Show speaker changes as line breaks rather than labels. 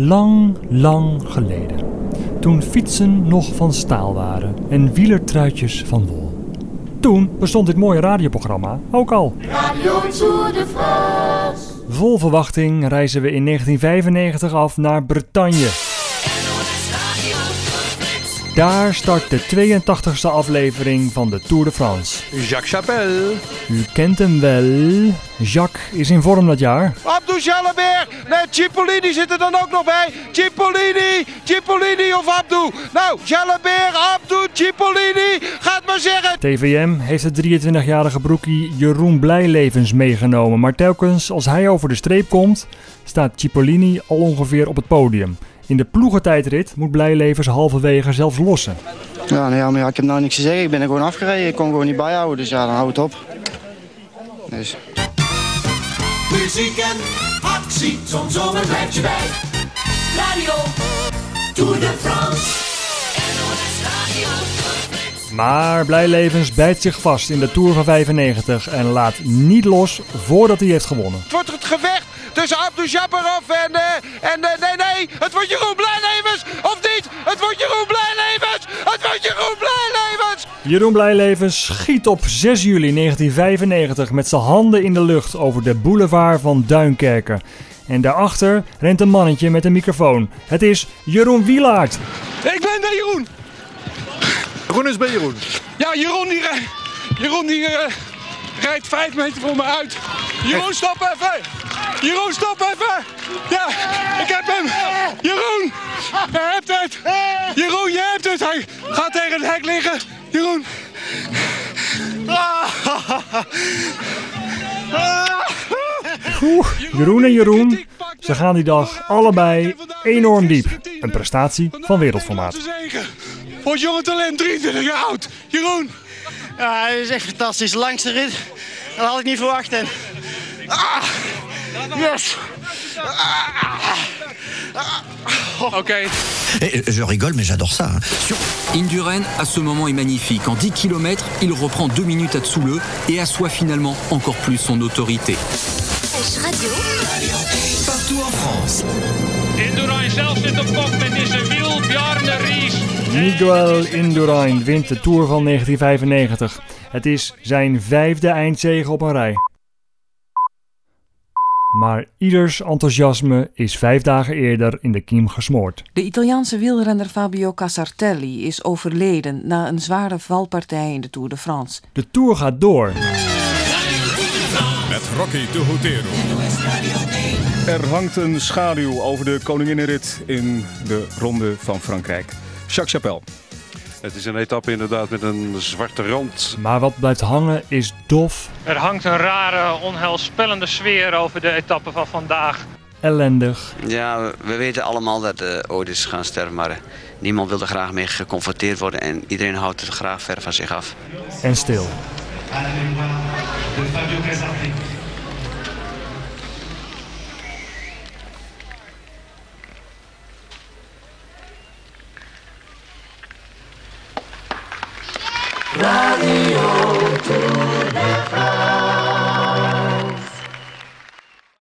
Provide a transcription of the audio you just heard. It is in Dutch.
Lang, lang geleden. Toen fietsen nog van staal waren en wielertruitjes van wol. Toen bestond dit mooie radioprogramma ook al.
Radio Tour de France.
Vol verwachting reizen we in 1995 af naar Bretagne. Daar start de 82e aflevering van de Tour de France.
Jacques Chapelle.
U kent hem wel. Jacques is in vorm dat jaar.
Abdou Jalabert. Nee, Cipollini zit er dan ook nog bij. Cipollini, Cipollini of Abdou. Nou, Jalabert, Abdou, Cipollini. Gaat maar zeggen.
TVM heeft het 23-jarige broekie Jeroen Blijlevens meegenomen. Maar telkens als hij over de streep komt, staat Cipollini al ongeveer op het podium. In de ploegentijdrit moet Blijlevens halverwege zelfs lossen.
Ja, nou ja, maar ja, ik heb nou niks te zeggen. Ik ben er gewoon afgereden. Ik kon gewoon niet bijhouden. Dus ja, dan hou het op. Dus.
Muziek en actie, zo'n zomer blijft je bij. Radio Tour de France. NOS Radio
Maar Blijlevens bijt zich vast in de Tour van 95 en laat niet los voordat hij heeft gewonnen.
Het wordt het gevecht tussen Abdou Japarov en... eh, en eh, nee, nee, het wordt Jeroen Blijlevens. Of niet? Het wordt Jeroen Blijlevens. Het wordt Jeroen Blijlevens.
Jeroen Blijlevens schiet op 6 juli 1995 met zijn handen in de lucht over de boulevard van Duinkerken. En daarachter rent een mannetje met een microfoon. Het is Jeroen Wielaert.
Ik ben bij Jeroen.
Jeroen is bij Jeroen.
Ja, Jeroen die, rij- Jeroen die eh, rijdt vijf meter voor me uit. Jeroen, stop even! Jeroen, stop even! Ja, ik heb hem! Jeroen! Je hebt het! Jeroen, je hebt het! Hij gaat tegen het hek liggen! Jeroen!
Oeh, Jeroen en Jeroen, ze gaan die dag allebei enorm diep. Een prestatie van wereldformaat.
Het jonge talent, 23 jaar oud. Jeroen!
Ja, het is echt fantastisch. De langste rit. Dat had ik niet verwacht. En... Ah, yes!
Oké.
Et je rigole, mais j'adore ça. hein. Sur-
Indurain, à ce moment, est magnifique. En 10 km, il reprend deux minutes à Tsoule et assoit finalement encore plus son autorité.
Radio.
Partout en France.
Indurain zelf zit op kop met deze wiel Bjarne Ries.
Miguel Indurain wint de Tour van 1995. Het is zijn vijfde eindzege op een rij. Maar ieders enthousiasme is vijf dagen eerder in de kiem gesmoord.
De Italiaanse wielrenner Fabio Casartelli is overleden na een zware valpartij in de Tour de France.
De Tour gaat door.
Met Rocky de Hotero. Er hangt een schaduw over de koninginnenrit in de Ronde van Frankrijk. Jacques Chapelle.
Het is een etappe inderdaad met een zwarte rand.
Maar wat blijft hangen is dof,
Er hangt een rare, onheilspellende sfeer over de etappe van vandaag.
ellendig
Ja, we weten allemaal dat de Otis gaan sterven, maar niemand wil er graag mee geconfronteerd worden en iedereen houdt het graag ver van zich af.
en stil.
Radio to the France.